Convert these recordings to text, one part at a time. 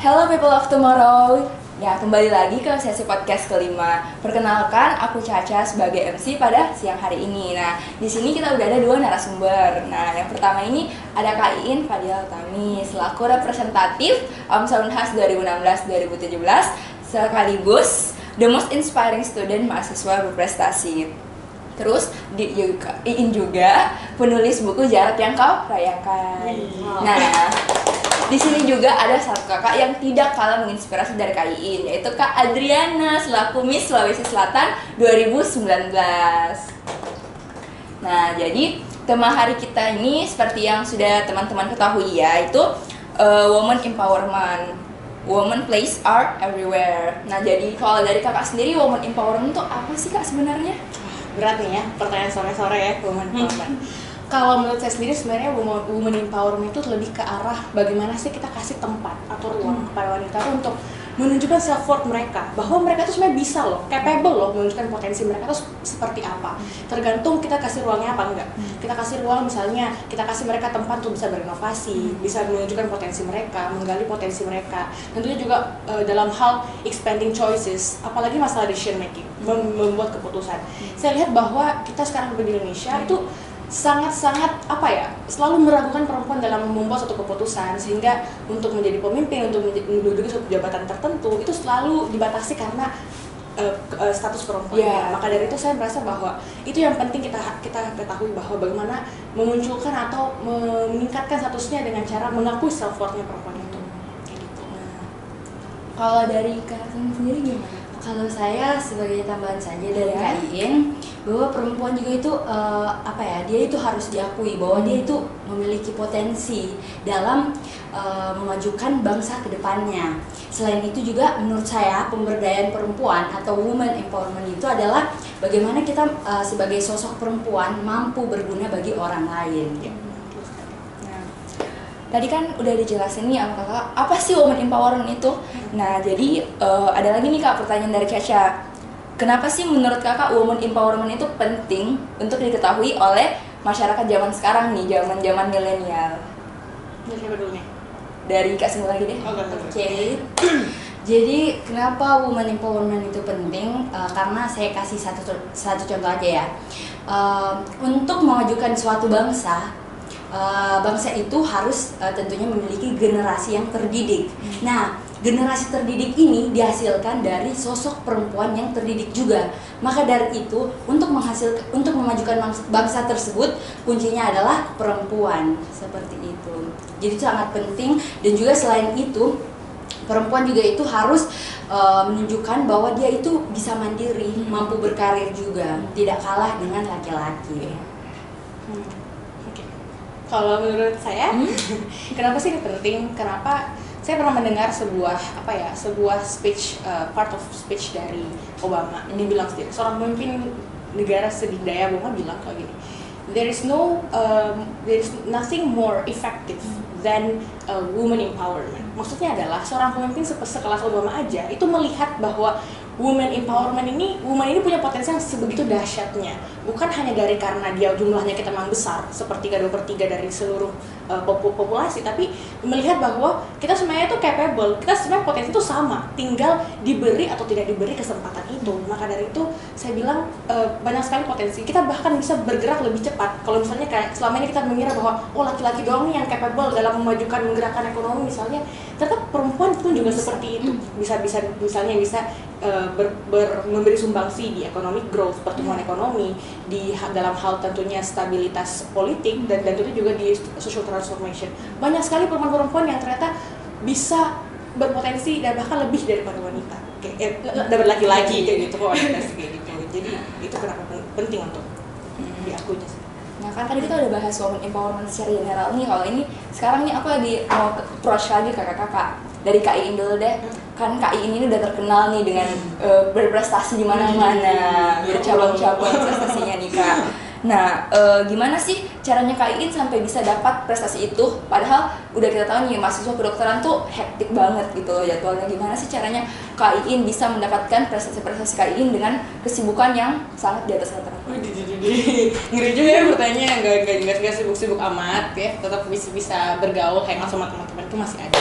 Hello people of tomorrow. Ya, kembali lagi ke sesi podcast kelima. Perkenalkan, aku Caca sebagai MC pada siang hari ini. Nah, di sini kita udah ada dua narasumber. Nah, yang pertama ini ada Kak Iin Fadil Tami selaku representatif AMSA Unhas 2016-2017 sekaligus the most inspiring student mahasiswa berprestasi. Terus di juga, Iin juga penulis buku Jarak yang Kau Rayakan. Nah, di sini juga ada satu kakak yang tidak kalah menginspirasi dari Kak Iin, yaitu Kak Adriana selaku Miss Sulawesi Selatan 2019. Nah, jadi tema hari kita ini seperti yang sudah teman-teman ketahui ya, itu uh, woman empowerment. Woman place are everywhere. Nah, jadi kalau dari kakak sendiri woman empowerment itu apa sih kak sebenarnya? berat nih ya pertanyaan sore-sore ya woman empowerment. Kalau menurut saya sendiri sebenarnya woman, woman empowerment itu lebih ke arah bagaimana sih kita kasih tempat atau ruang kepada wanita untuk menunjukkan self worth mereka bahwa mereka tuh sebenarnya bisa loh, capable loh menunjukkan potensi mereka tuh seperti apa. Tergantung kita kasih ruangnya apa enggak. Kita kasih ruang misalnya kita kasih mereka tempat untuk bisa berinovasi, bisa menunjukkan potensi mereka, menggali potensi mereka. Tentunya juga eh, dalam hal expanding choices, apalagi masalah decision making, mem- membuat keputusan. Saya lihat bahwa kita sekarang di Indonesia itu sangat-sangat apa ya selalu meragukan perempuan dalam membuat suatu keputusan sehingga untuk menjadi pemimpin untuk menduduki suatu jabatan tertentu itu selalu dibatasi karena eh, status perempuan Ya. maka dari itu saya merasa bahwa itu yang penting kita kita ketahui bahwa bagaimana memunculkan atau meningkatkan statusnya dengan cara mengakui self worthnya perempuan itu kayak gitu Kalau dari kak Sin sendiri gimana? Kalau saya sebagai tambahan saja dari Ya. Kain bahwa perempuan juga itu eh, apa ya dia itu harus diakui bahwa dia itu memiliki potensi dalam eh, memajukan bangsa ke depannya. Selain itu juga menurut saya pemberdayaan perempuan atau woman empowerment itu adalah bagaimana kita eh, sebagai sosok perempuan mampu berguna bagi orang lain. Ya. Tadi kan udah dijelasin nih sama kakak apa sih woman empowerment itu. Nah, jadi eh, ada lagi nih kak pertanyaan dari Caca. Kenapa sih menurut kakak woman empowerment itu penting untuk diketahui oleh masyarakat zaman sekarang nih, zaman zaman milenial? Dari siapa dulu nih? Dari kak Simul lagi deh. Oh. Oke. Jadi kenapa woman empowerment itu penting? Eh, karena saya kasih satu satu contoh aja ya. Eh, untuk memajukan suatu bangsa, eh, bangsa itu harus eh, tentunya memiliki generasi yang terdidik. Nah, generasi terdidik ini dihasilkan dari sosok perempuan yang terdidik juga. Maka dari itu, untuk menghasilkan untuk memajukan bangsa, tersebut, kuncinya adalah perempuan seperti itu. Jadi itu sangat penting dan juga selain itu perempuan juga itu harus uh, menunjukkan bahwa dia itu bisa mandiri, mampu berkarir juga, tidak kalah dengan laki-laki. Hmm, Oke. Kalau menurut saya, kenapa sih ini penting? Kenapa saya pernah mendengar sebuah apa ya, sebuah speech uh, part of speech dari Obama. Ini bilang sendiri, seorang pemimpin negara sedidaya Obama bilang kayak gini. There is no, um, there is nothing more effective than uh, woman empowerment. Maksudnya adalah seorang pemimpin sekelas Obama aja itu melihat bahwa woman empowerment ini, woman ini punya potensi yang sebegitu dahsyatnya. Bukan hanya dari karena dia jumlahnya kita memang besar, sepertiga dua per tiga dari seluruh uh, popu- populasi, tapi melihat bahwa kita sebenarnya itu capable, kita sebenarnya potensi itu sama, tinggal diberi atau tidak diberi kesempatan itu. Maka dari itu saya bilang uh, banyak sekali potensi. Kita bahkan bisa bergerak lebih cepat. Kalau misalnya kayak selama ini kita mengira bahwa oh laki-laki doang nih yang capable dalam memajukan menggerakkan ekonomi misalnya, ternyata perempuan pun juga seperti itu. Bisa bisa misalnya bisa uh, ber, ber- memberi sumbangsi di economic growth, pertumbuhan ekonomi, di dalam hal tentunya stabilitas politik dan dan tentu juga di social transformation. Banyak sekali perempuan-perempuan yang ternyata bisa berpotensi dan bahkan lebih daripada wanita. Kayak eh, dapat laki-laki kayak gitu, kayak gitu. Jadi itu kenapa pen- penting untuk diakuinya sih. Nah kan tadi kita udah bahas woman empowerment secara general nih Kalau ini sekarang nih aku lagi mau approach lagi kakak-kakak Dari Kak Iin dulu deh Kan Kak Iin ini udah terkenal nih dengan eh, berprestasi di mana-mana Bercabang-cabang prestasinya nih Kak Nah, eh, gimana sih caranya Kak Iin sampai bisa dapat prestasi itu? Padahal udah kita tahu nih mahasiswa kedokteran tuh hektik banget gitu loh jadwalnya. Gimana sih caranya Kak Iin bisa mendapatkan prestasi-prestasi Kak Iin dengan kesibukan yang sangat di atas rata-rata? Ngeri juga ya bertanya nggak nggak nggak nggak sibuk-sibuk amat ya tetap bisa bisa bergaul hangout sama teman-teman itu masih ada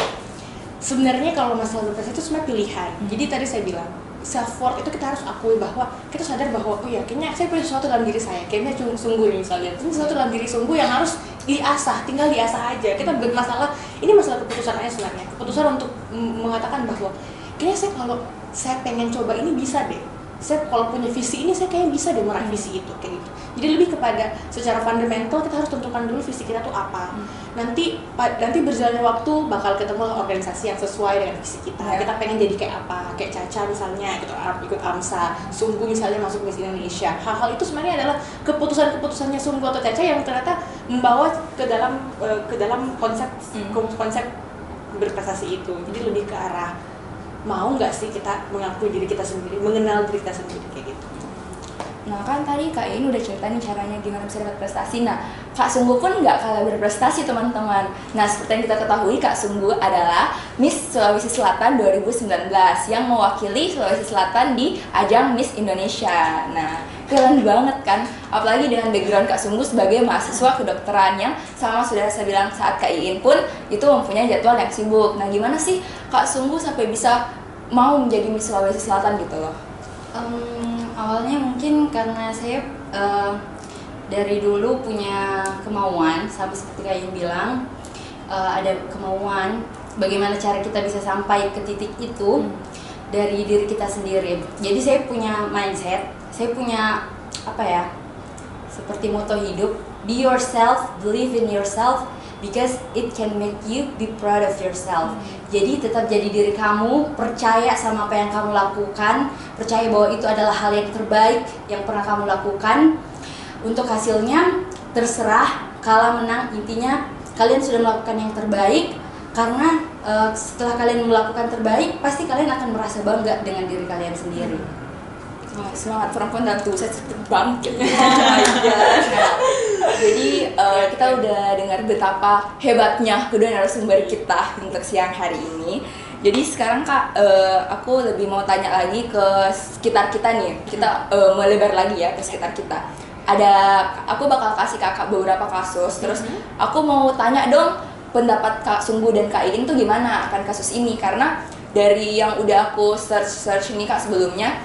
sebenarnya kalau masalah berprestasi itu sebenarnya pilihan jadi tadi saya bilang self worth itu kita harus akui bahwa kita sadar bahwa oh ya kayaknya saya punya sesuatu dalam diri saya. Kayaknya cuma sungguh nih misalnya. Itu sesuatu dalam diri sungguh yang harus diasah tinggal diasah aja. Kita bermasalah ini masalah keputusan aja sebenarnya. Keputusan untuk mengatakan bahwa kayaknya saya kalau saya pengen coba ini bisa deh saya kalau punya visi ini saya kayaknya bisa deh meraih visi itu kayak gitu. Jadi lebih kepada secara fundamental kita harus tentukan dulu visi kita tuh apa. Nanti pa- nanti berjalannya waktu bakal ketemu organisasi yang sesuai dengan visi kita. Ya. kita pengen jadi kayak apa? Kayak Caca misalnya ikut Arab ikut AMSA Sungguh misalnya masuk Miss Indonesia. Hal-hal itu sebenarnya adalah keputusan-keputusannya Sungguh atau Caca yang ternyata membawa ke dalam eh, ke dalam konsep Hmm. konsep berprestasi itu. Jadi lebih ke arah mau nggak sih kita mengakui diri kita sendiri mengenal diri kita sendiri kayak gitu Nah kan tadi Kak Iin udah cerita nih caranya gimana bisa dapat prestasi. Nah Kak Sungguh pun nggak kalah berprestasi teman-teman. Nah seperti yang kita ketahui Kak Sungguh adalah Miss Sulawesi Selatan 2019 yang mewakili Sulawesi Selatan di ajang Miss Indonesia. Nah keren banget kan, apalagi dengan background Kak Sungguh sebagai mahasiswa kedokteran yang sama sudah saya bilang saat Kak Iin pun itu mempunyai jadwal yang sibuk. Nah gimana sih Kak Sungguh sampai bisa mau menjadi Miss Sulawesi Selatan gitu loh? Em, awalnya mungkin karena saya eh, dari dulu punya kemauan sama seperti kayak yang bilang eh, ada kemauan bagaimana cara kita bisa sampai ke titik itu dari diri kita sendiri. Jadi saya punya mindset, saya punya apa ya? Seperti moto hidup, be yourself, believe in yourself because it can make you be proud of yourself. Jadi tetap jadi diri kamu, percaya sama apa yang kamu lakukan, percaya bahwa itu adalah hal yang terbaik yang pernah kamu lakukan. Untuk hasilnya terserah kalah menang intinya kalian sudah melakukan yang terbaik karena eh, setelah kalian melakukan terbaik pasti kalian akan merasa bangga dengan diri kalian sendiri. Wah, semangat perempuan dan tuh saya bangkit. Nah, jadi eh, kita udah dengar betapa hebatnya kedua narasumber kita untuk siang hari ini. Jadi sekarang kak eh, aku lebih mau tanya lagi ke sekitar kita nih. Kita eh, melebar lagi ya ke sekitar kita. Ada aku bakal kasih kakak beberapa kasus. Terus aku mau tanya dong pendapat kak Sungguh dan kak Iin tuh gimana akan kasus ini? Karena dari yang udah aku search search ini kak sebelumnya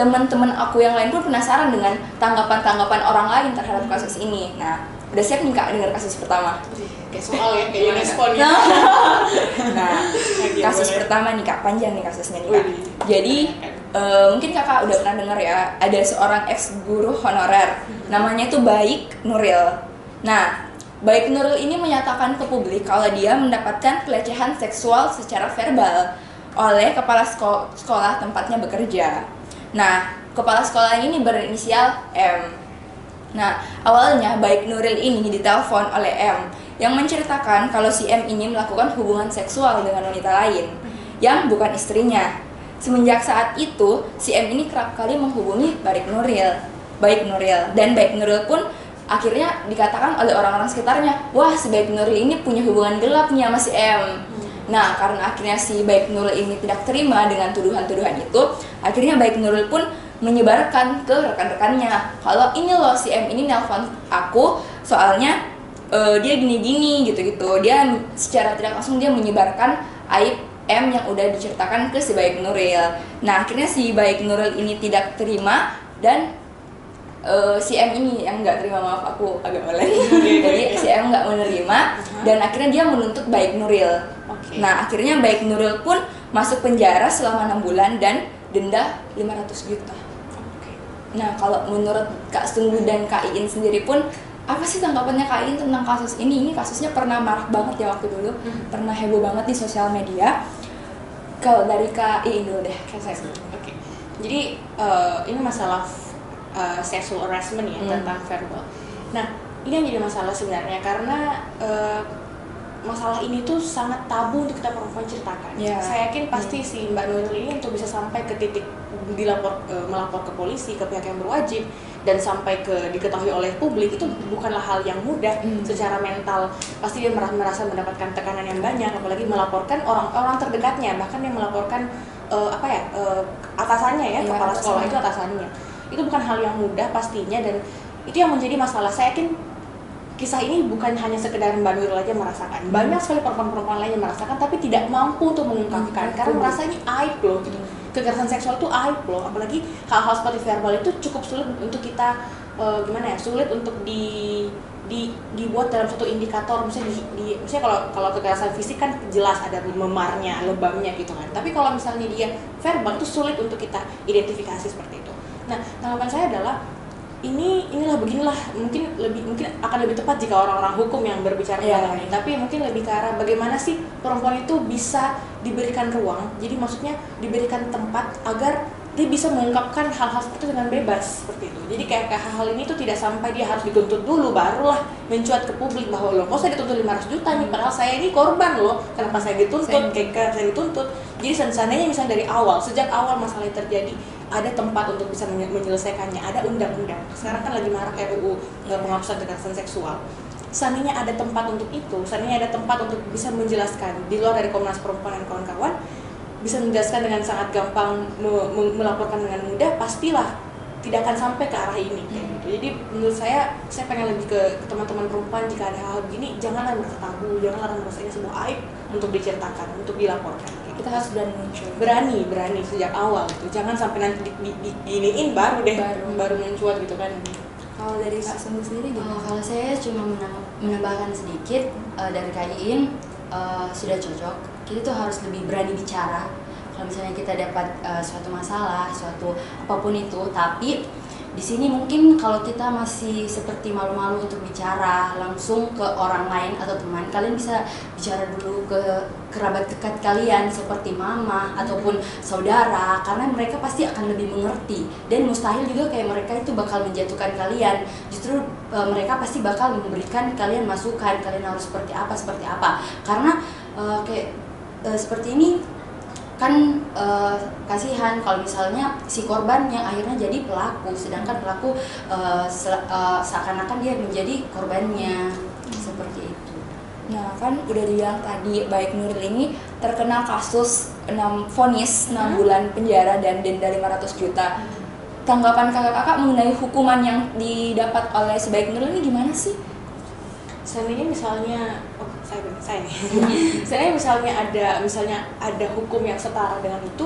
teman-teman aku yang lain pun penasaran dengan tanggapan-tanggapan orang lain terhadap kasus ini. Nah, udah siap nih kak dengar kasus pertama? kayak soal ya kayak UNESCO nih Nah, kasus pertama nih kak panjang nih kasusnya nih kak. Jadi eh, mungkin kakak udah pernah dengar ya ada seorang ex guru honorer namanya itu Baik Nuril. Nah, Baik Nuril ini menyatakan ke publik kalau dia mendapatkan pelecehan seksual secara verbal oleh kepala seko- sekolah tempatnya bekerja. Nah, kepala sekolah ini berinisial M. Nah, awalnya baik Nuril ini ditelepon oleh M yang menceritakan kalau si M ini melakukan hubungan seksual dengan wanita lain yang bukan istrinya. Semenjak saat itu, si M ini kerap kali menghubungi Baik Nuril, Baik Nuril, dan Baik Nuril pun akhirnya dikatakan oleh orang-orang sekitarnya, wah si Baik Nuril ini punya hubungan gelap nih sama si M. Nah, karena akhirnya si Baik Nuril ini tidak terima dengan tuduhan-tuduhan itu, akhirnya Baik Nuril pun menyebarkan ke rekan-rekannya kalau ini loh si M ini nelpon aku soalnya eh, dia gini-gini gitu-gitu. Dia secara tidak langsung dia menyebarkan aib M yang udah diceritakan ke si Baik Nuril. Nah, akhirnya si Baik Nuril ini tidak terima dan eh, si M ini yang nggak terima maaf aku agak meleng. Jadi si M nggak menerima dan akhirnya dia menuntut Baik Nuril. Nah, akhirnya baik Nuril pun masuk penjara selama enam bulan dan denda 500 juta. Oke. Nah, kalau menurut Kak Sungguh dan Kak Iin sendiri pun apa sih tanggapannya Kak Iin tentang kasus ini? Ini kasusnya pernah marak banget ya waktu dulu, Mhm. pernah heboh banget di sosial media. Kalau dari Kak Iin dulu deh. Saya. Oke. Jadi eh, ini masalah eh, sexual harassment ya Hmm. tentang verbal. Nah, ini yang jadi masalah sebenarnya karena eh, masalah ini tuh sangat tabu untuk kita perempuan ceritakan. Ya. Saya yakin pasti si Mbak Nuril ini untuk bisa sampai ke titik dilapor eh, melapor ke polisi ke pihak yang berwajib dan sampai ke diketahui oleh publik itu bukanlah hal yang mudah Hmm. secara mental pasti dia merasa, merasa mendapatkan tekanan yang banyak apalagi melaporkan orang-orang terdekatnya bahkan yang melaporkan eh, apa ya eh, atasannya ya Ya, kepala sekolah itu atasannya itu bukan hal yang mudah pastinya dan itu yang menjadi masalah saya yakin kisah ini bukan hanya sekedar Mbak Nuril aja merasakan. Banyak sekali perempuan-perempuan lain yang merasakan tapi tidak mampu untuk mengungkapkan Hmm, karena merasa ini aib loh gitu. Kekerasan seksual itu aib loh, apalagi hal-hal seperti verbal itu cukup sulit untuk kita eh, gimana ya? Sulit untuk di di dibuat dalam satu indikator misalnya di, di misalnya kalau kalau kekerasan fisik kan jelas ada memarnya lebamnya gitu kan tapi kalau misalnya dia verbal itu sulit untuk kita identifikasi seperti itu nah tanggapan saya adalah ini inilah beginilah. Mungkin lebih mungkin akan lebih tepat jika orang-orang hukum yang berbicara Iya. tentang ini. tapi mungkin lebih ke arah bagaimana sih perempuan itu bisa diberikan ruang. Jadi maksudnya diberikan tempat agar dia bisa mengungkapkan hal-hal seperti itu dengan bebas seperti itu. Jadi kayak, kayak hal-hal ini tuh tidak sampai dia harus dituntut dulu barulah mencuat ke publik bahwa loh kok saya dituntut 500 juta nih? Padahal saya ini korban loh. Kenapa saya dituntut? Kayak saya dituntut. Jadi seandainya misalnya dari awal sejak awal masalah terjadi ada tempat untuk bisa menye- menyelesaikannya ada undang-undang sekarang kan lagi marak RUU penghapusan kekerasan seksual seandainya ada tempat untuk itu seandainya ada tempat untuk bisa menjelaskan di luar dari Komnas Perempuan dan kawan-kawan bisa menjelaskan dengan sangat gampang me- me- melaporkan dengan mudah pastilah tidak akan sampai ke arah ini kayak gitu. Jadi menurut saya saya pengen lebih ke, teman-teman perempuan jika ada hal begini janganlah merasa tabu, janganlah merasa ini sebuah aib untuk diceritakan, untuk dilaporkan. Gitu. kita harus berani muncul Berani, berani sejak awal gitu. Jangan sampai nanti di, di, di- diginiin baru deh Baru. baru mencuat gitu kan. kalau dari kak Sumbu sendiri Uh, gimana kalau saya cuma menam- menambahkan sedikit uh, dari Kak Iin uh, sudah cocok. Kita tuh harus lebih berani bicara. Kalau misalnya kita dapat uh, suatu masalah, suatu apa pun itu, tapi di sini mungkin kalau kita masih seperti malu-malu untuk bicara langsung ke orang lain atau teman, kalian bisa bicara dulu ke kerabat dekat kalian seperti mama ataupun saudara karena mereka pasti akan lebih mengerti. Dan mustahil juga kayak mereka itu bakal menjatuhkan kalian. Justru e, mereka pasti bakal memberikan kalian masukan kalian harus seperti apa seperti apa. Karena e, kayak e, seperti ini kan e, kasihan kalau misalnya si korban yang akhirnya jadi pelaku sedangkan pelaku se- e, seakan-akan dia menjadi korbannya seperti itu Nah kan udah dibilang tadi baik Nuril ini terkena kasus 6 vonis 6 Hmm. bulan penjara dan denda 500 juta. Tanggapan kakak-kakak mengenai hukuman yang didapat oleh sebaik Nuril ini gimana sih? Seandainya misalnya, saya saya nih. Seandainya misalnya ada misalnya ada hukum yang setara dengan itu,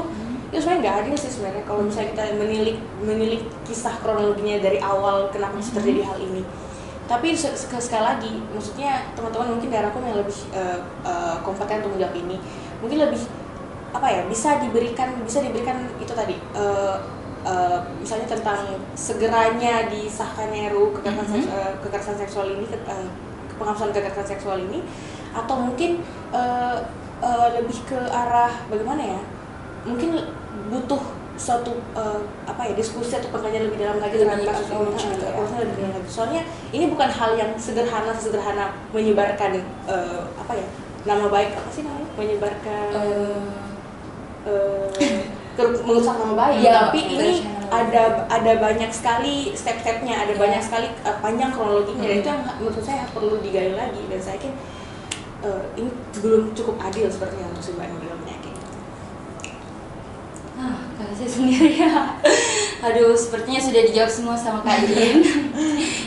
itu sebenarnya nggak adil sih sebenarnya kalau misalnya kita menilik menilik kisah kronologinya dari awal kenapa bisa terjadi hal ini. Tapi se- se- sekali lagi, maksudnya teman-teman mungkin dari aku yang lebih eh, eh, kompeten untuk menjawab ini, mungkin lebih apa ya bisa diberikan bisa diberikan itu tadi eh, eh, misalnya tentang segeranya disahkannya RUU kekerasan, Mhm. seks- eh, kekerasan seksual ini ke- eh, penghapusan kekerasan seksual ini atau mungkin eh, eh, lebih ke arah bagaimana ya? Mungkin butuh suatu eh, apa ya diskusi atau pengkajian lebih dalam lagi Lebih kasus ini. Gitu ya. Approach-nya lebih dalam lagi. Soalnya ini bukan hal yang sederhana sederhana menyebarkan eh, apa ya nama baik apa sih namanya? Menyebarkan eh, ke- merusak nama baik. Iya, tapi ini ada ada banyak sekali step-stepnya ada Iya. banyak sekali uh, panjang kronologinya. Dan Hmm. itu yang menurut saya perlu digali lagi. Dan saya yakin uh, ini belum cukup adil seperti yang si Mbak Nuril menyakini Ah, kalau saya sendiri ya. Aduh, sepertinya sudah dijawab semua sama Kak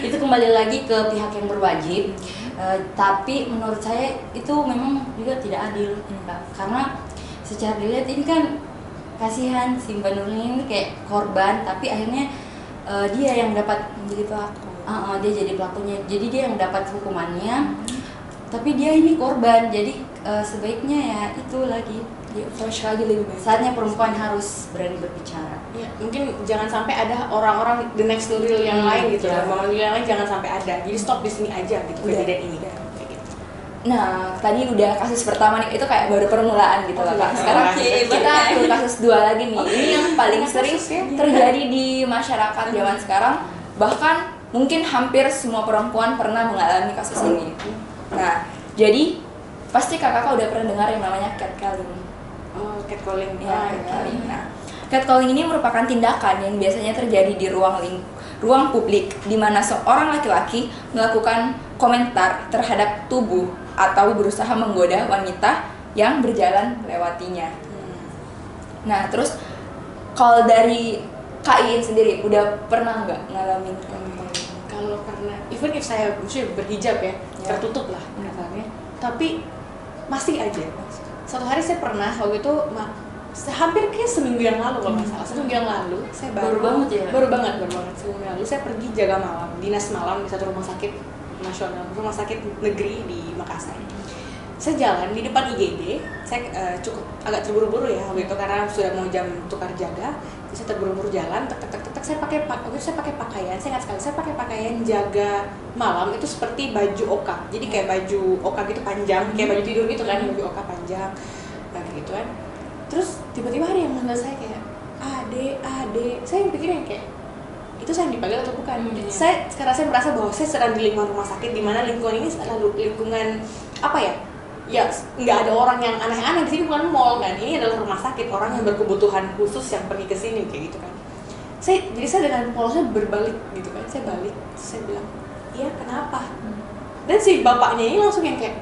itu kembali lagi ke pihak yang berwajib. Eh, tapi menurut saya itu memang juga tidak adil, Kak. Karena secara dilihat ini kan kasihan si Mbak Nuril ini kayak korban, tapi akhirnya eh, dia yang dapat Menjadi pelaku. Ah, ah, dia jadi pelakunya. Jadi dia yang dapat hukumannya. Tapi dia ini korban. Jadi eh, sebaiknya ya itu lagi Di approach lagi lebih baik. saatnya perempuan harus berani berbicara. ya mungkin jangan sampai ada orang-orang the next Nuril yang Hmm, lain gitu ya. yang lain jangan sampai ada jadi stop di sini aja gitu Udah. kejadian ini gitu. Nah, tadi udah kasus pertama nih, itu kayak baru permulaan gitu Oh, loh. Kak. Sekarang Oke, kita ke kasus dua lagi nih. Ini yang paling sering ya. terjadi di masyarakat zaman sekarang. Bahkan mungkin hampir semua perempuan pernah mengalami kasus ini. Nah, jadi pasti kakak udah pernah dengar yang namanya catcalling. oh catcalling Ya, Ah, catcalling. Nah, catcalling ini merupakan tindakan yang biasanya terjadi di ruang ling ruang publik di mana seorang laki-laki melakukan komentar terhadap tubuh atau berusaha menggoda wanita yang berjalan melewatinya. Hmm. Nah, terus kalau dari Kak Iin sendiri udah pernah nggak ngalamin catcalling? kalau karena even if saya maksudnya berhijab Ya. Tertutup lah kasarnya tapi masih aja. Satu hari saya pernah waktu itu hampir kayak seminggu yang lalu kalau nggak salah. Seminggu yang lalu saya baru, Baru banget ya? baru banget baru banget. Seminggu yang lalu saya pergi jaga malam dinas malam di satu rumah sakit nasional rumah sakit negeri di Makassar saya jalan di depan IGD saya eh, cukup agak terburu-buru ya waktu itu karena sudah mau jam tukar jaga. Jadi saya terburu-buru jalan tek tek tek tek, saya pakai pak waktu itu saya pakai pakaian. Saya ingat sekali saya pakai pakaian jaga malam itu seperti baju oka. Jadi kayak baju oka gitu panjang kayak baju tidur gitu kan baju oka panjang. Nah, kayak gitu kan. Terus tiba-tiba ada yang manggil saya kayak ade ade. Saya pikirnya kayak itu saya dipanggil atau bukan? Hmm, iya. saya sekarang saya merasa bahwa saya sedang di lingkungan rumah sakit di mana lingkungan ini adalah lingkungan apa ya ya nggak ada orang yang aneh-aneh di sini bukan mall kan? Ini adalah rumah sakit orang yang berkebutuhan khusus yang pergi ke sini kayak gitu kan? Saya jadi saya dengan polosnya berbalik gitu kan? Saya balik saya bilang iya kenapa? Dan si bapaknya ini langsung yang kayak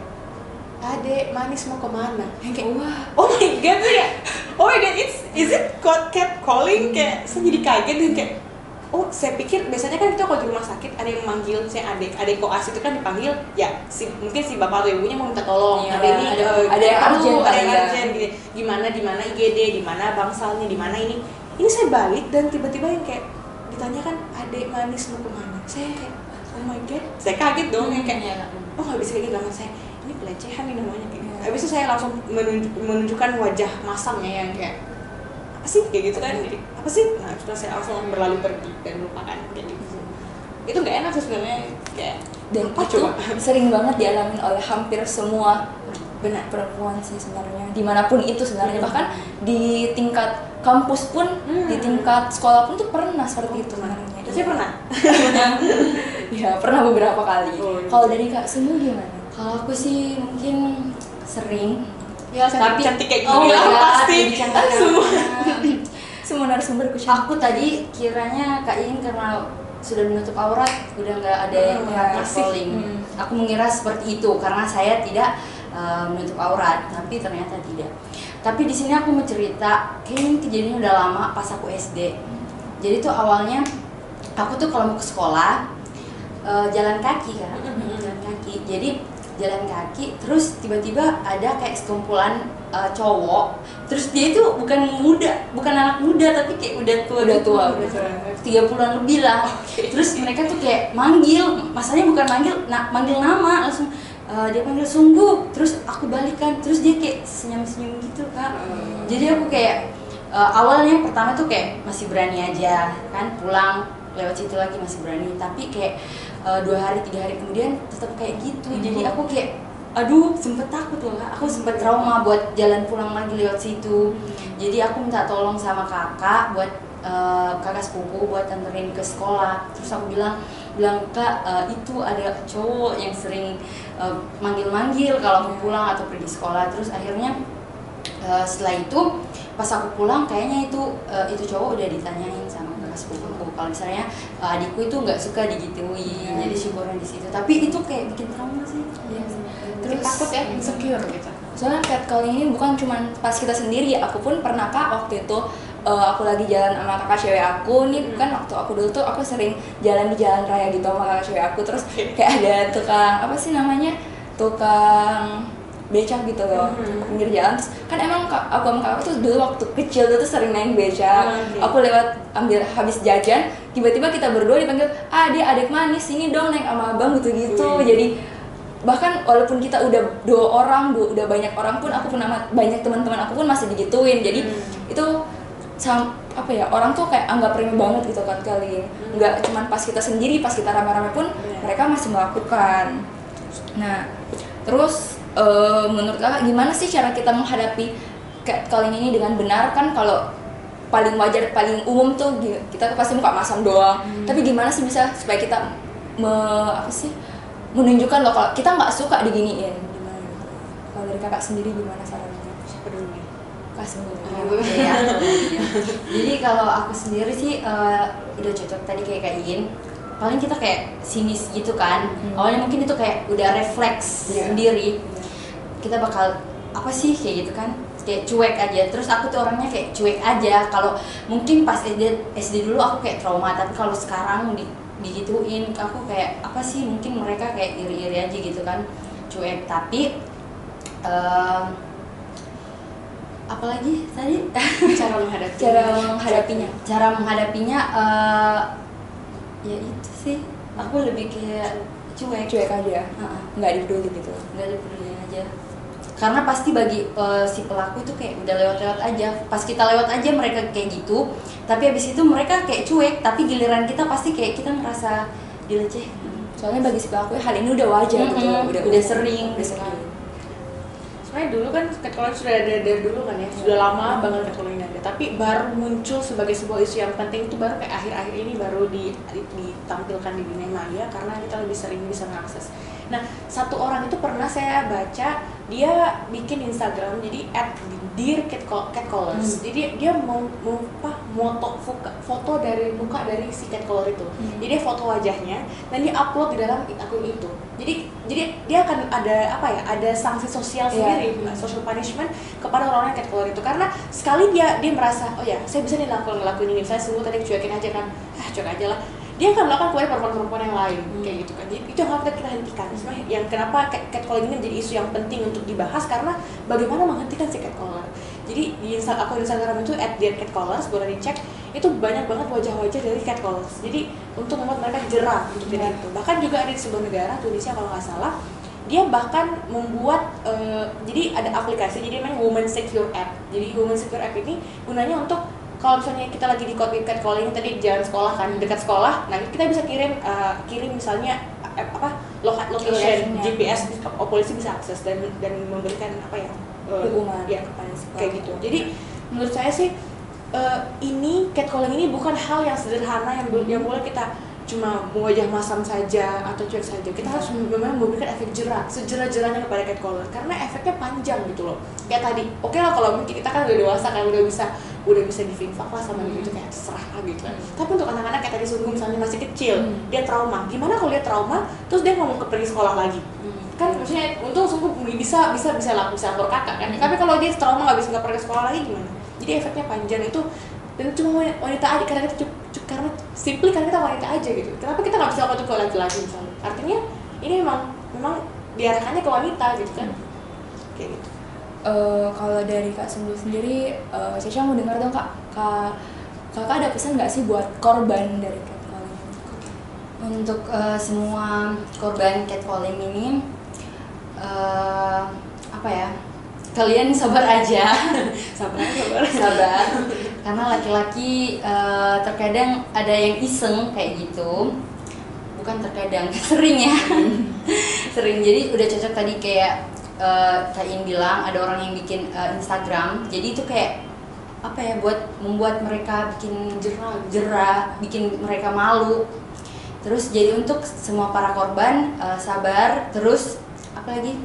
adek manis mau ke mana? Yang kayak Wah. oh my god saya kayak oh my god it's is it God kept calling? Kayak saya jadi kaget dan kayak oh saya pikir biasanya kan kita kalau di rumah sakit ada yang manggil saya adik adik koas itu kan dipanggil ya si mungkin si bapak atau ibunya mau minta tolong Iya, ada ini ada- eh, ada yang urgent ada kali yang ya. urgent gitu gimana di mana IGD di mana bangsalnya di mana ini ini saya balik dan tiba-tiba yang kayak ditanyakan adek manis mau ke mana saya kayak oh my god saya kaget dong yang kayak Iya. oh nggak bisa kayak gitu saya ini pelecehan nih namanya kayak Iya. habis itu saya langsung menunjuk, menunjukkan wajah masangnya yang kayak apa sih? Kayak gitu kan. Jadi apa sih? Nah setelah saya langsung berlalu pergi dan melupakan kayak gitu. Itu nggak enak sih sebenarnya kayak dan apa itu coba. sering banget dialami oleh hampir semua benar perempuan sih sebenarnya di mana pun itu sebenarnya. Bahkan di tingkat kampus pun Hmm. di tingkat sekolah pun tuh pernah seperti itu sebenarnya. Saya pernah. Ya pernah beberapa kali. Oh, iya. kalau dari kak Semu gimana? Kalau aku sih mungkin sering ya cantik, cantik kayak Oh gini lah God, pasti semua semua narasumber ku Aku tadi kiranya Kak Iin karena sudah menutup aurat, udah nggak ada yang Hmm, ya, masih. calling. Hmm. Aku mengira seperti itu karena saya tidak uh, menutup aurat, tapi ternyata tidak. Tapi di sini aku mau cerita, kayaknya ini kejadiannya udah lama pas aku SD. Jadi tuh awalnya aku tuh kalau mau ke sekolah uh, jalan kaki kan, Mhm. jalan kaki. Jadi jalan kaki, terus tiba-tiba ada kayak sekumpulan uh, cowok. Terus dia itu bukan muda, bukan anak muda, tapi kayak udah tua, Udah gitu. tua, udah tua. tiga bulan lebih lah. Terus mereka tuh kayak manggil, masalahnya bukan manggil, nah, manggil nama langsung. uh, dia panggil sungguh, terus aku balikan, terus dia kayak senyum-senyum gitu kak. Hmm. Jadi aku kayak uh, awalnya pertama tuh kayak masih berani aja kan pulang lewat situ lagi masih berani, tapi kayak uh, dua hari tiga hari kemudian tetap kayak gitu. Jadi aku kayak aduh sempet takut loh kak, aku sempet trauma buat jalan pulang lagi lewat situ. Jadi aku minta tolong sama kakak buat uh, kakak sepupu buat anterin ke sekolah. Terus aku bilang bilang kak uh, itu ada cowok yang sering uh, manggil-manggil kalau mau pulang atau pergi sekolah. Terus akhirnya uh, setelah itu pas aku pulang kayaknya itu uh, itu cowok udah ditanyain sama kakak sepupuku kalau misalnya uh, adikku itu nggak suka digituin jadi syukurnya di situ. Tapi itu kayak bikin trauma sih. Iya sih. terus takut ya insecure gitu. Soalnya catcalling ini bukan cuma pas kita sendiri. Aku pun pernah kak waktu itu eh, aku lagi jalan sama kakak cewek aku. Nih Hmm. kan waktu aku dulu tuh aku sering jalan di jalan raya gitu sama kakak cewek aku. Terus kayak ada tukang apa sih namanya tukang becak gitu loh Mhm. pinggir jalan terus kan emang aku sama kakak tuh dulu waktu kecil tuh, sering naik becak oke. aku lewat ambil habis jajan tiba-tiba kita berdua dipanggil ah dia adik manis sini dong naik sama abang gitu gitu Wih. jadi bahkan walaupun kita udah dua orang dua, udah banyak orang pun aku pun sama banyak teman-teman aku pun masih digituin jadi Hmm. itu sam, apa ya orang tuh kayak anggap remeh banget gitu kan kali Hmm. nggak cuman pas kita sendiri pas kita rame-rame pun Iya. mereka masih melakukan nah terus eh, menurut kakak gimana sih cara kita menghadapi catcalling ini dengan benar kan kalau paling wajar paling umum tuh kita pasti muka masam doang Hmm. tapi gimana sih bisa supaya kita me, apa sih menunjukkan loh kalau kita nggak suka diginiin gimana gitu. kalau dari kakak sendiri gimana sarannya siapa dulu nih dulu ya. Jadi kalau aku sendiri sih eh, udah cocok tadi kayak Kak Iin. Paling kita kayak sinis gitu kan. Hmm. Awalnya mungkin itu kayak udah refleks Iya. sendiri. Kita bakal apa sih kayak gitu kan? Kayak cuek aja. Terus aku tuh orangnya kayak cuek aja. Kalau mungkin pas SD SD dulu aku kayak trauma, tapi kalau sekarang di digituin aku kayak apa sih mungkin mereka kayak iri-iri aja gitu kan. Cuek. Tapi em, apalagi tadi? Cara menghadapi cara menghadapinya. Cara menghadapinya eh, ya itu sih. Aku lebih kayak cuek. Cuek aja. Heeh. nggak dipeduli gitu. Nggak dipeduliin aja karena pasti bagi eh, si pelaku itu kayak udah lewat-lewat aja. Pas kita lewat aja mereka kayak gitu tapi habis itu mereka kayak cuek tapi giliran kita pasti kayak kita ngerasa dilecehkan soalnya bagi si pelaku hal ini udah wajar gitu Mm-mm, udah udah sering udah gitu sering. Kan. sebenarnya dulu kan catcalling sudah ada dari dulu kan ya sudah lama banget catcalling ada tapi baru muncul sebagai sebuah isu yang penting itu baru kayak akhir-akhir ini baru di, di- ditampilkan di dunia maya karena kita lebih sering bisa mengakses nah satu orang itu pernah saya baca dia bikin Instagram jadi at dear catcall catcallers jadi dia mau mau apa moto foto dari muka dari si catcaller itu. Hmm. jadi dia foto wajahnya dan dia upload di dalam akun itu. Jadi jadi dia akan ada apa ya ada sanksi sosial Iya. sendiri social punishment kepada orang-orang yang catcaller itu. Karena sekali dia dia merasa oh ya saya bisa nih lakukan ngelakuin ini saya semua tadi cuekin aja kan. Ah cuek aja lah dia akan melakukan kepada perempuan-perempuan yang lain Hmm. kayak gitu kan. Jadi itu yang harus kita hentikan. Sebenarnya yang kenapa cat- catcalling ini menjadi isu yang penting untuk dibahas karena bagaimana menghentikan si catcaller. Jadi di Insta- akun Instagram itu at dear catcallers boleh dicek itu banyak banget wajah-wajah dari catcallers. Jadi untuk membuat mereka jerah untuk tidak itu. Bahkan juga ada di sebuah negara Tunisia kalau nggak salah dia bahkan membuat eh, jadi ada aplikasi jadi namanya Women Secure App. Jadi Women Secure App ini gunanya untuk kalau misalnya kita lagi di code catcalling tadi di jalan sekolah kan dekat sekolah nah kita bisa kirim eh, kirim misalnya eh, apa loca- location Location-nya. GPS oh, polisi bisa akses dan dan memberikan apa ya eh, Hukuman ya kepada si kayak gitu. Jadi menurut saya sih eh, ini catcalling ini bukan hal yang sederhana yang yang boleh kita cuma wajah masam saja atau cuek saja. Kita harus memang memberikan efek jerah sejerah-jerahnya kepada catcaller karena efeknya panjang gitu loh. Kayak tadi oke lah kalau mungkin kita kan udah dewasa kan udah bisa udah bisa divinfak lah sama gitu kayak terserah lah gitu. Kan tapi untuk anak-anak kayak tadi sungguh misalnya masih kecil Hmm. dia trauma. Gimana kalau dia trauma terus dia ngomong ke pergi sekolah lagi? Kan maksudnya untung sungguh bisa bisa bisa lapor bisa lapor kakak kan. Tapi kalau dia trauma nggak bisa nggak pergi sekolah lagi gimana? Jadi efeknya panjang itu dan cuma wanita- aja karena kita karena simply karena kita wanita aja gitu. Kenapa kita nggak bisa lakukan itu ke laki-laki misalnya? Artinya ini memang memang diarahkannya ke wanita gitu kan? Kayak gitu Eh, kalau dari Kak Sungguh sendiri, eh Caca mau dengar dong Kak, Kak Kakak ada pesan nggak sih buat korban dari catcalling? Untuk eh, semua korban catcalling ini eh, apa ya? Kalian sabar aja. sabar sabar sabar. Karena laki-laki eh, terkadang ada yang iseng kayak gitu. Bukan terkadang, sering ya. sering. Jadi udah cocok tadi kayak eh, Kak In bilang ada orang yang bikin eh, Instagram. Jadi itu kayak apa ya buat membuat mereka bikin jerah jerah, bikin mereka malu. Terus jadi untuk semua para korban eh, sabar, terus apa lagi?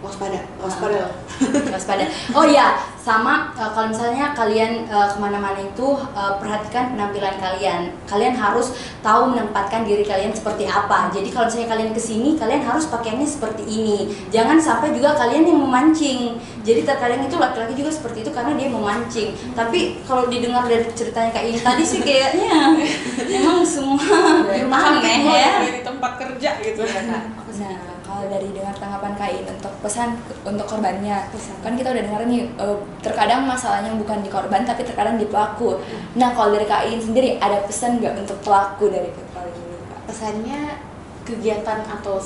waspada waspada lah waspada. Oh iya, sama eh, kalau misalnya kalian eh, ke mana-mana itu eh, perhatikan penampilan kalian. Kalian harus tahu menempatkan diri kalian seperti apa. Jadi kalau misalnya kalian ke sini, kalian harus pakaiannya seperti ini. Jangan sampai juga kalian yang memancing. Jadi terkadang itu laki-laki juga seperti itu karena dia memancing. Tapi kalau didengar dari ceritanya kayak ini tadi sih kayaknya memang semua aneh ya. di tempat kerja gitu Nah, kalau dari dengar tanggapan Kak untuk pesan untuk korbannya, Pesan. kan kita udah dengar nih, eh, terkadang masalahnya bukan di korban tapi terkadang di pelaku. Nah, kalau dari Kak sendiri ada pesan nggak untuk pelaku dari catcalling ini Kak? pesannya kegiatan atau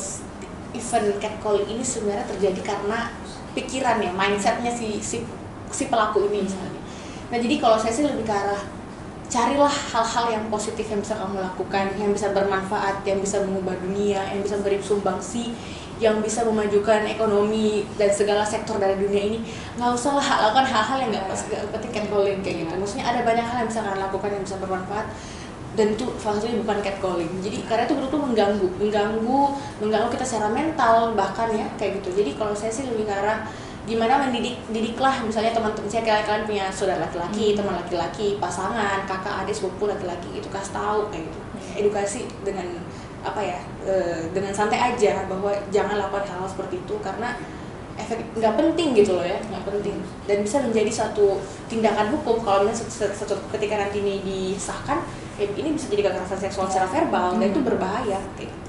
event catcalling ini sebenarnya terjadi karena pikiran ya mindsetnya si si si pelaku ini misalnya nah jadi kalau saya sih lebih ke arah carilah hal-hal yang positif yang bisa kamu lakukan yang bisa bermanfaat yang bisa mengubah dunia yang bisa beri sumbangsi yang bisa memajukan ekonomi dan segala sektor dari dunia ini. Nggak usah lah lakukan hal-hal yang nggak nggak penting catcalling kayak gitu. Maksudnya ada banyak hal yang bisa kalian lakukan yang bisa bermanfaat. Dan itu salah satunya bukan catcalling. Jadi karena itu betul-betul mengganggu. Mengganggu mengganggu kita secara mental bahkan ya kayak gitu. Jadi kalau saya sih lebih ke arah gimana mendidik didiklah misalnya teman-teman saya kalian, kalian punya saudara laki-laki teman laki-laki pasangan kakak adik sepupu laki-laki itu kasih tahu kayak gitu. Edukasi dengan apa ya eh, dengan santai aja bahwa jangan lakukan hal, -hal seperti itu karena efek nggak penting gitu loh ya nggak penting. Dan bisa menjadi satu tindakan hukum kalau misalnya satu, ketika nanti ini disahkan eh, ini bisa jadi kekerasan seksual secara verbal dan itu berbahaya kayak gitu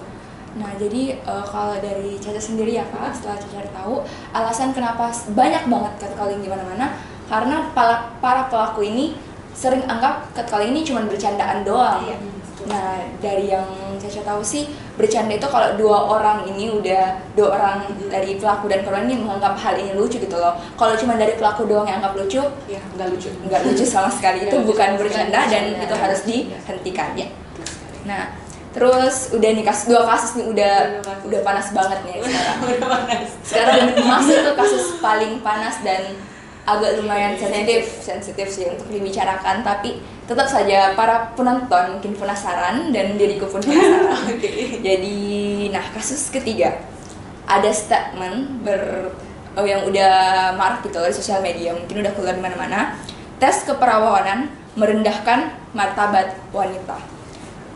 Nah, jadi eh, kalau dari Caca sendiri ya kak, setelah Caca tahu alasan kenapa banyak banget catcalling di mana-mana, karena para, para pelaku ini sering anggap catcalling ini cuma bercandaan doang. Iya. Nah, dari yang Caca tahu sih bercanda itu kalau dua orang ini udah dua orang dari pelaku dan korban ini menganggap hal ini lucu gitu loh. Kalau cuma dari pelaku doang yang anggap lucu, ya nggak lucu nggak lucu sama sekali itu Nggak lucu bukan bercanda dan Bercanda. itu harus dihentikan ya. Nah, terus udah nih kasus dua kasus nih udah Dua kasus. udah panas banget nih sekarang. udah panas Sekarang masuk ke kasus paling panas dan agak lumayan sensitif, sensitif sih untuk dibicarakan tapi tetap saja para penonton mungkin penasaran dan diriku pun penasaran. oke Jadi, nah kasus ketiga ada statement ber oh, yang udah marak gitu di sosial media, mungkin udah keluar di mana-mana. Tes keperawanan merendahkan martabat wanita.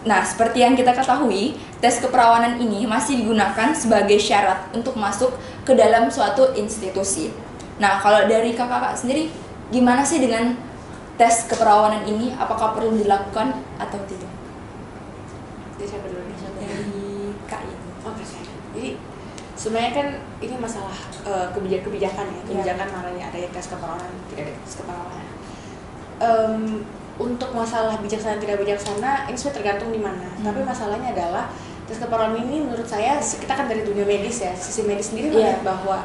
Nah, seperti yang kita ketahui, tes keperawanan ini masih digunakan sebagai syarat untuk masuk ke dalam suatu institusi. Nah, kalau dari kakak-kakak sendiri, gimana sih dengan tes keperawanan ini? Apakah perlu dilakukan atau tidak? jadi siapa dulu nih Dari kak ini. Oke saya. Jadi sebenarnya kan ini masalah eh, kebijak kebijakan ya, kebijakan namanya ada yang tes keperawanan, tidak ada tes keperawanan. Em, untuk masalah bijaksana tidak bijaksana ini sebenarnya tergantung di mana. Hmm. Tapi masalahnya adalah tes keperawanan ini menurut saya kita kan dari dunia medis ya, sisi medis sendiri Iya. melihat bahwa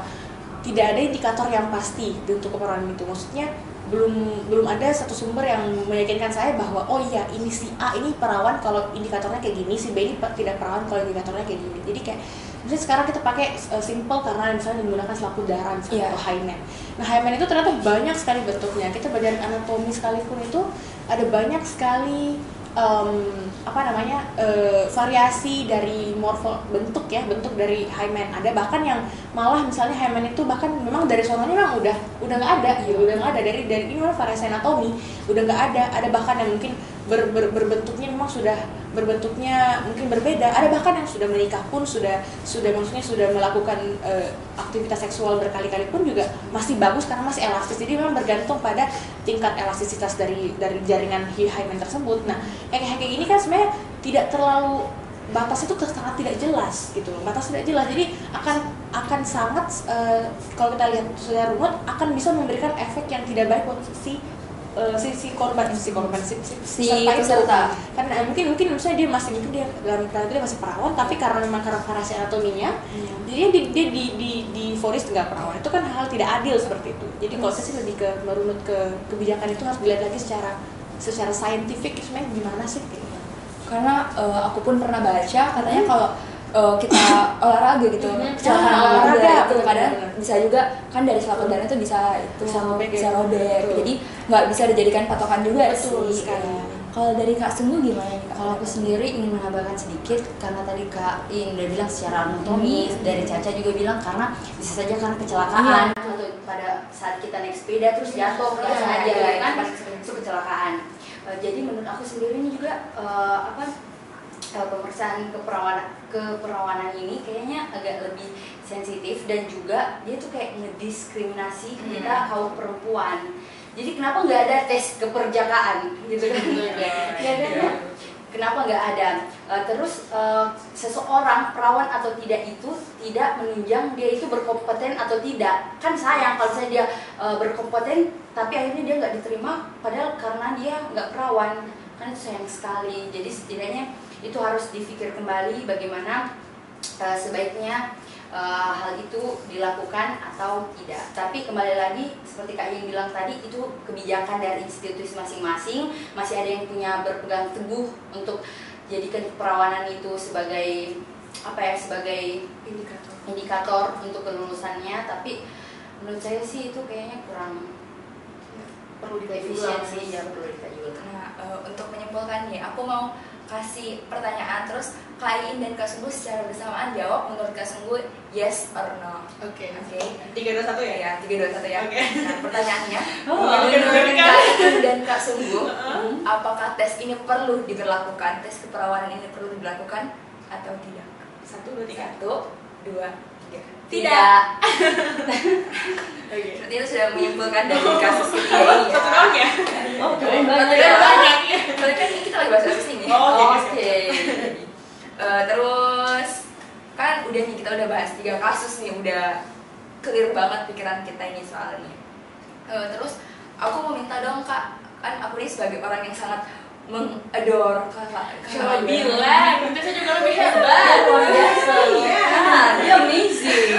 tidak ada indikator yang pasti untuk keperawanan itu. Maksudnya belum belum ada satu sumber yang meyakinkan saya bahwa oh iya ini si A ini perawan kalau indikatornya kayak gini, si B ini tidak perawan kalau indikatornya kayak gini. Jadi kayak misalnya sekarang kita pakai uh, simple karena misalnya menggunakan selaput darah misalnya Iya. atau hymen. Nah hymen itu ternyata banyak sekali bentuknya. Kita belajar anatomi sekalipun itu ada banyak sekali em, apa namanya eh, variasi dari morfo bentuk ya bentuk dari hymen. Ada bahkan yang malah misalnya hymen itu bahkan memang dari sononya memang udah udah nggak ada gitu udah nggak ada. Dari dari ini variasi anatomi udah nggak ada. Ada bahkan yang mungkin ber, ber- berbentuknya memang sudah berbentuknya mungkin berbeda. Ada bahkan yang sudah menikah pun sudah sudah maksudnya sudah melakukan eh, aktivitas seksual berkali-kali pun juga masih bagus karena masih elastis. Jadi memang bergantung pada tingkat elastisitas dari dari jaringan hymen tersebut. Nah kayak kayak gini kan sebenarnya tidak terlalu batas itu sangat tidak jelas gitu loh. Batas tidak jelas. Jadi akan akan sangat eh, kalau kita lihat secara runut akan bisa memberikan efek yang tidak baik buat si eh, si, si korban si korban si, si, Si peserta itu. karena eh, mungkin mungkin misalnya dia masih mungkin dia dalam itu dia masih perawan tapi karena memang karena variasi anatominya jadi dia, dia di di di vonis nggak perawan itu kan hal tidak adil seperti itu. Jadi kalau saya sih lebih ke merunut ke kebijakan itu harus dilihat lagi secara secara saintifik sebenarnya gimana sih? Gitu. karena eh, aku pun pernah baca katanya kalau eh, kita olahraga gitu Mhm. kecelakaan Ah, olahraga olahraga, itu kadang bisa juga kan dari selaput darah itu bisa itu Bisa robek bisa ya. robek Betul. jadi nggak bisa dijadikan patokan juga Betul sih sekali. Ya. kalau dari kak Sungguh gimana nih Kalau aku sendiri ingin menambahkan sedikit karena tadi Kak In udah bilang secara anatomi Hmm. dari Caca juga bilang karena bisa saja karena kecelakaan atau pada saat kita naik sepeda terus jatuh nggak Iya, sengaja iya, gitu kan iya, pasti sering. itu kecelakaan. Eh, jadi menurut aku sendiri ini juga eh, apa eh, pemeriksaan keperawanan keperawanan ini kayaknya agak lebih sensitif dan juga dia tuh kayak ngediskriminasi Hmm. kita kaum perempuan. Jadi kenapa nggak ada tes keperjakaan gitu kan? Ya kan? Iya. Kenapa nggak ada? Eh, terus eh, seseorang perawan atau tidak itu tidak menunjang dia itu berkompeten atau tidak. Kan sayang kalau saya dia eh, berkompeten tapi akhirnya dia nggak diterima padahal karena dia nggak perawan. Kan itu sayang sekali. Jadi setidaknya itu harus dipikir kembali bagaimana eh, sebaiknya eh, hal itu dilakukan atau tidak. Tapi kembali lagi seperti Kak Yin bilang tadi itu kebijakan dari institusi masing-masing. Masih ada yang punya berpegang teguh untuk jadikan keperawanan itu sebagai apa ya sebagai indikator indikator untuk kelulusannya. Tapi menurut saya sih itu kayaknya kurang perlu dikaji efisiensi ya perlu dikaji ulang. Nah, eh, untuk menyimpulkan nih, aku mau kasih pertanyaan terus Kak Iin dan Kak Sungguh secara bersamaan jawab menurut Kak Sungguh yes or no. Oke. Oke. Tiga dua satu ya. Ya, tiga dua satu ya. Oke. Nah, pertanyaannya, Oh, menurut. Kak Iin dan Kak Sungguh, apakah tes ini perlu diberlakukan? Tes keperawanan ini perlu diberlakukan atau tidak? Satu dua tiga. Satu, dua. Tidak. Oke. Berarti itu sudah menyimpulkan dari kasus ini ya. ini ya. Satu tahun ya? Oh, keren Satu. Banyak ya. Soalnya kan kita lagi bahas kasus ini. Oh, oke. Eh, terus kan udah nih kita udah bahas tiga kasus nih, udah clear banget pikiran kita ini soalnya. Eh, terus aku mau minta dong kak, kan aku ini sebagai orang yang sangat mengadore kakak. Kakak bilang, tentu saya juga lebih hebat. Iya, luar biasa. Iya. Ah, dia amazing.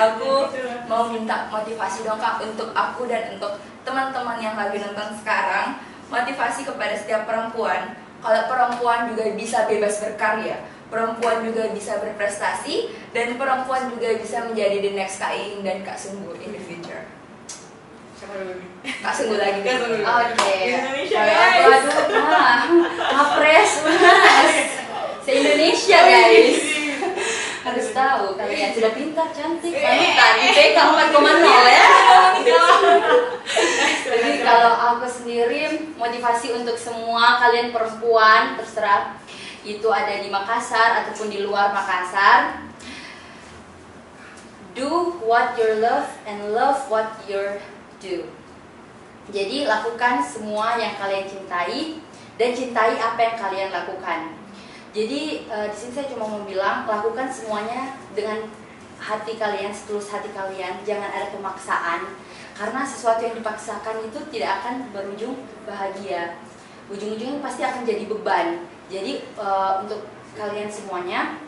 Aku mau minta motivasi dong kak untuk aku dan untuk teman-teman yang lagi nonton sekarang motivasi kepada setiap perempuan kalau perempuan juga bisa bebas berkarya perempuan juga bisa berprestasi dan perempuan juga bisa menjadi the next Kak Iing dan Kak Sungguh in the future Siapa dulu nih? Kak Sungguh lagi Kak Sungguh. Oke. Indonesia, Kalau guys. aku aduh, wah, ngapres mas. Se Indonesia guys. Harus tahu kalian sudah pintar, cantik, Eh. wanita. IPK 4,0 ya. Jadi kalau aku sendiri motivasi untuk semua kalian perempuan terserah itu ada di Makassar ataupun di luar Makassar. Do what you love and love what you do. Jadi lakukan semua yang kalian cintai dan cintai apa yang kalian lakukan. Jadi eh, di sini saya cuma mau bilang lakukan semuanya dengan hati kalian, setulus hati kalian. Jangan ada pemaksaan karena sesuatu yang dipaksakan itu tidak akan berujung bahagia. Ujung-ujungnya pasti akan jadi beban. Jadi eh, untuk kalian semuanya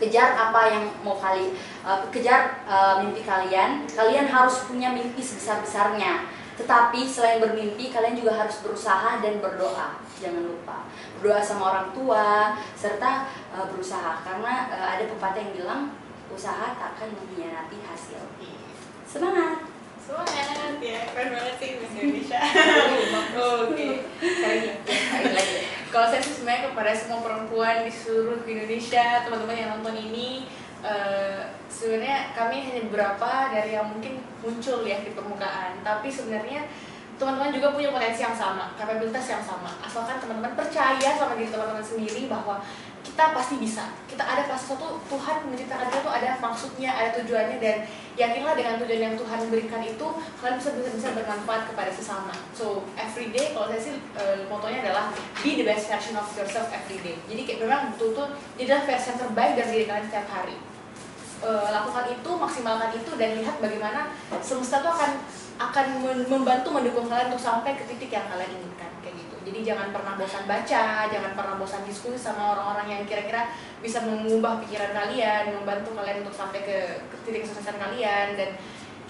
kejar apa yang mau kali uh, kejar uh, mimpi kalian. Kalian harus punya mimpi sebesar besarnya tetapi selain bermimpi kalian juga harus berusaha dan berdoa. Jangan lupa. Berdoa sama orang tua serta uh, berusaha. Karena uh, ada pepatah yang bilang usaha takkan mengkhianati hasil. Semangat! Semangat! Ya, keren banget sih Miss Indonesia. Oke. Kak lagi. Kalau saya sih sebenarnya kepada semua perempuan di seluruh Indonesia, teman-teman yang nonton ini, eh, sebenarnya kami hanya beberapa dari yang mungkin muncul ya di permukaan, tapi sebenarnya teman-teman juga punya potensi yang sama, kapabilitas yang sama. Asalkan teman-teman percaya sama diri teman-teman sendiri bahwa kita pasti bisa. Kita ada pasti suatu Tuhan menciptakan kita tuh ada maksudnya, ada tujuannya dan yakinlah dengan tujuan yang Tuhan berikan itu kalian bisa bisa, bisa bermanfaat kepada sesama. So every day kalau saya sih eh, motonya adalah be the best version of yourself every day. Jadi kayak memang betul-betul jadilah versi yang terbaik dari diri kalian setiap hari. Eh, lakukan itu, maksimalkan itu dan lihat bagaimana semesta tuh akan akan membantu mendukung kalian untuk sampai ke titik yang kalian inginkan. Jadi jangan pernah bosan baca, jangan pernah bosan diskusi sama orang-orang yang kira-kira bisa mengubah pikiran kalian, membantu kalian untuk sampai ke, ke titik kesuksesan kalian dan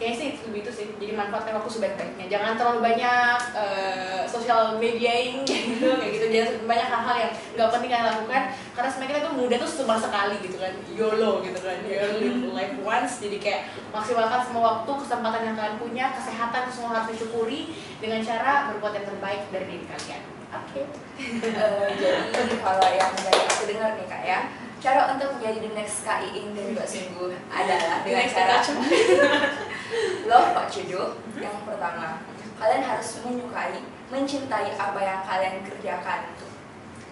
kayaknya sih lebih itu sih. Jadi manfaatkan waktu sebaik-baiknya. Jangan terlalu banyak eh, sosial mediaing gitu, kayak gitu. Jangan banyak hal-hal yang nggak penting kalian lakukan karena sebenarnya kita tuh muda tuh cuma sekali gitu kan. YOLO gitu kan. You only live life once. Jadi kayak maksimalkan semua waktu, kesempatan yang kalian punya, kesehatan itu semua harus disyukuri dengan cara berbuat yang terbaik dari diri kalian. Oke. Eh, jadi kalau yang dari aku dengar nih kak ya cara untuk menjadi the next Kak Iing dan Mbak Sungguh adalah dengan cara love what you do yang pertama. Kalian harus menyukai mencintai apa yang kalian kerjakan.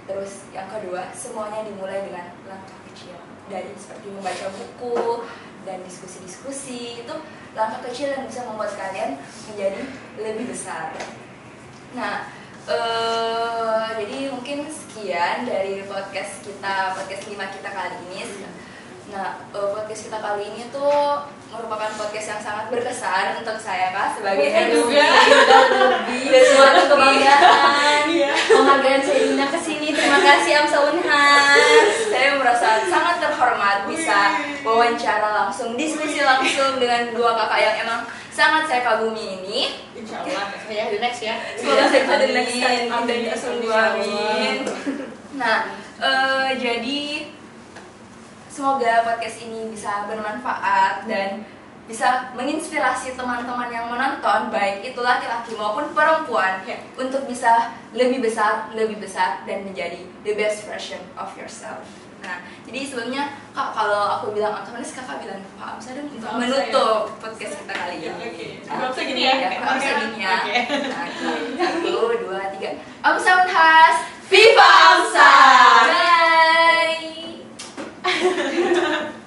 Terus yang kedua semuanya dimulai dengan langkah kecil. Dari seperti membaca buku dan diskusi-diskusi itu langkah kecil yang bisa membuat kalian menjadi lebih besar. Nah eh jadi mungkin sekian dari podcast kita podcast lima kita kali ini. Nah eh, podcast kita kali ini tuh merupakan podcast yang sangat berkesan untuk saya kak sebagai MC. juga. dan Dan suatu kebanggaan. Iya. penghargaan saya Dina ke sini terima kasih Amsa Unhas saya merasa sangat terhormat bisa wawancara langsung diskusi langsung dengan dua kakak yang emang sangat saya kagumi ini Insya Allah, saya the next ya. Semoga saya ada Amin. next time Amin. amin. Nah, eh, jadi semoga podcast ini bisa bermanfaat dan bisa menginspirasi teman-teman yang menonton baik itu laki-laki maupun perempuan Ya. untuk bisa lebih besar, lebih besar dan menjadi the best version of yourself. Nah, jadi sebelumnya kak kalau aku bilang optimis kakak bilang Pak Amsa dong untuk menutup ya. podcast kita kali ini. Oke. Okay. Nah, gini ya. Iya, Pak Amsa gini ya. Nah, Satu, dua, tiga. Amsa Unhas, Viva Amsa. Bye.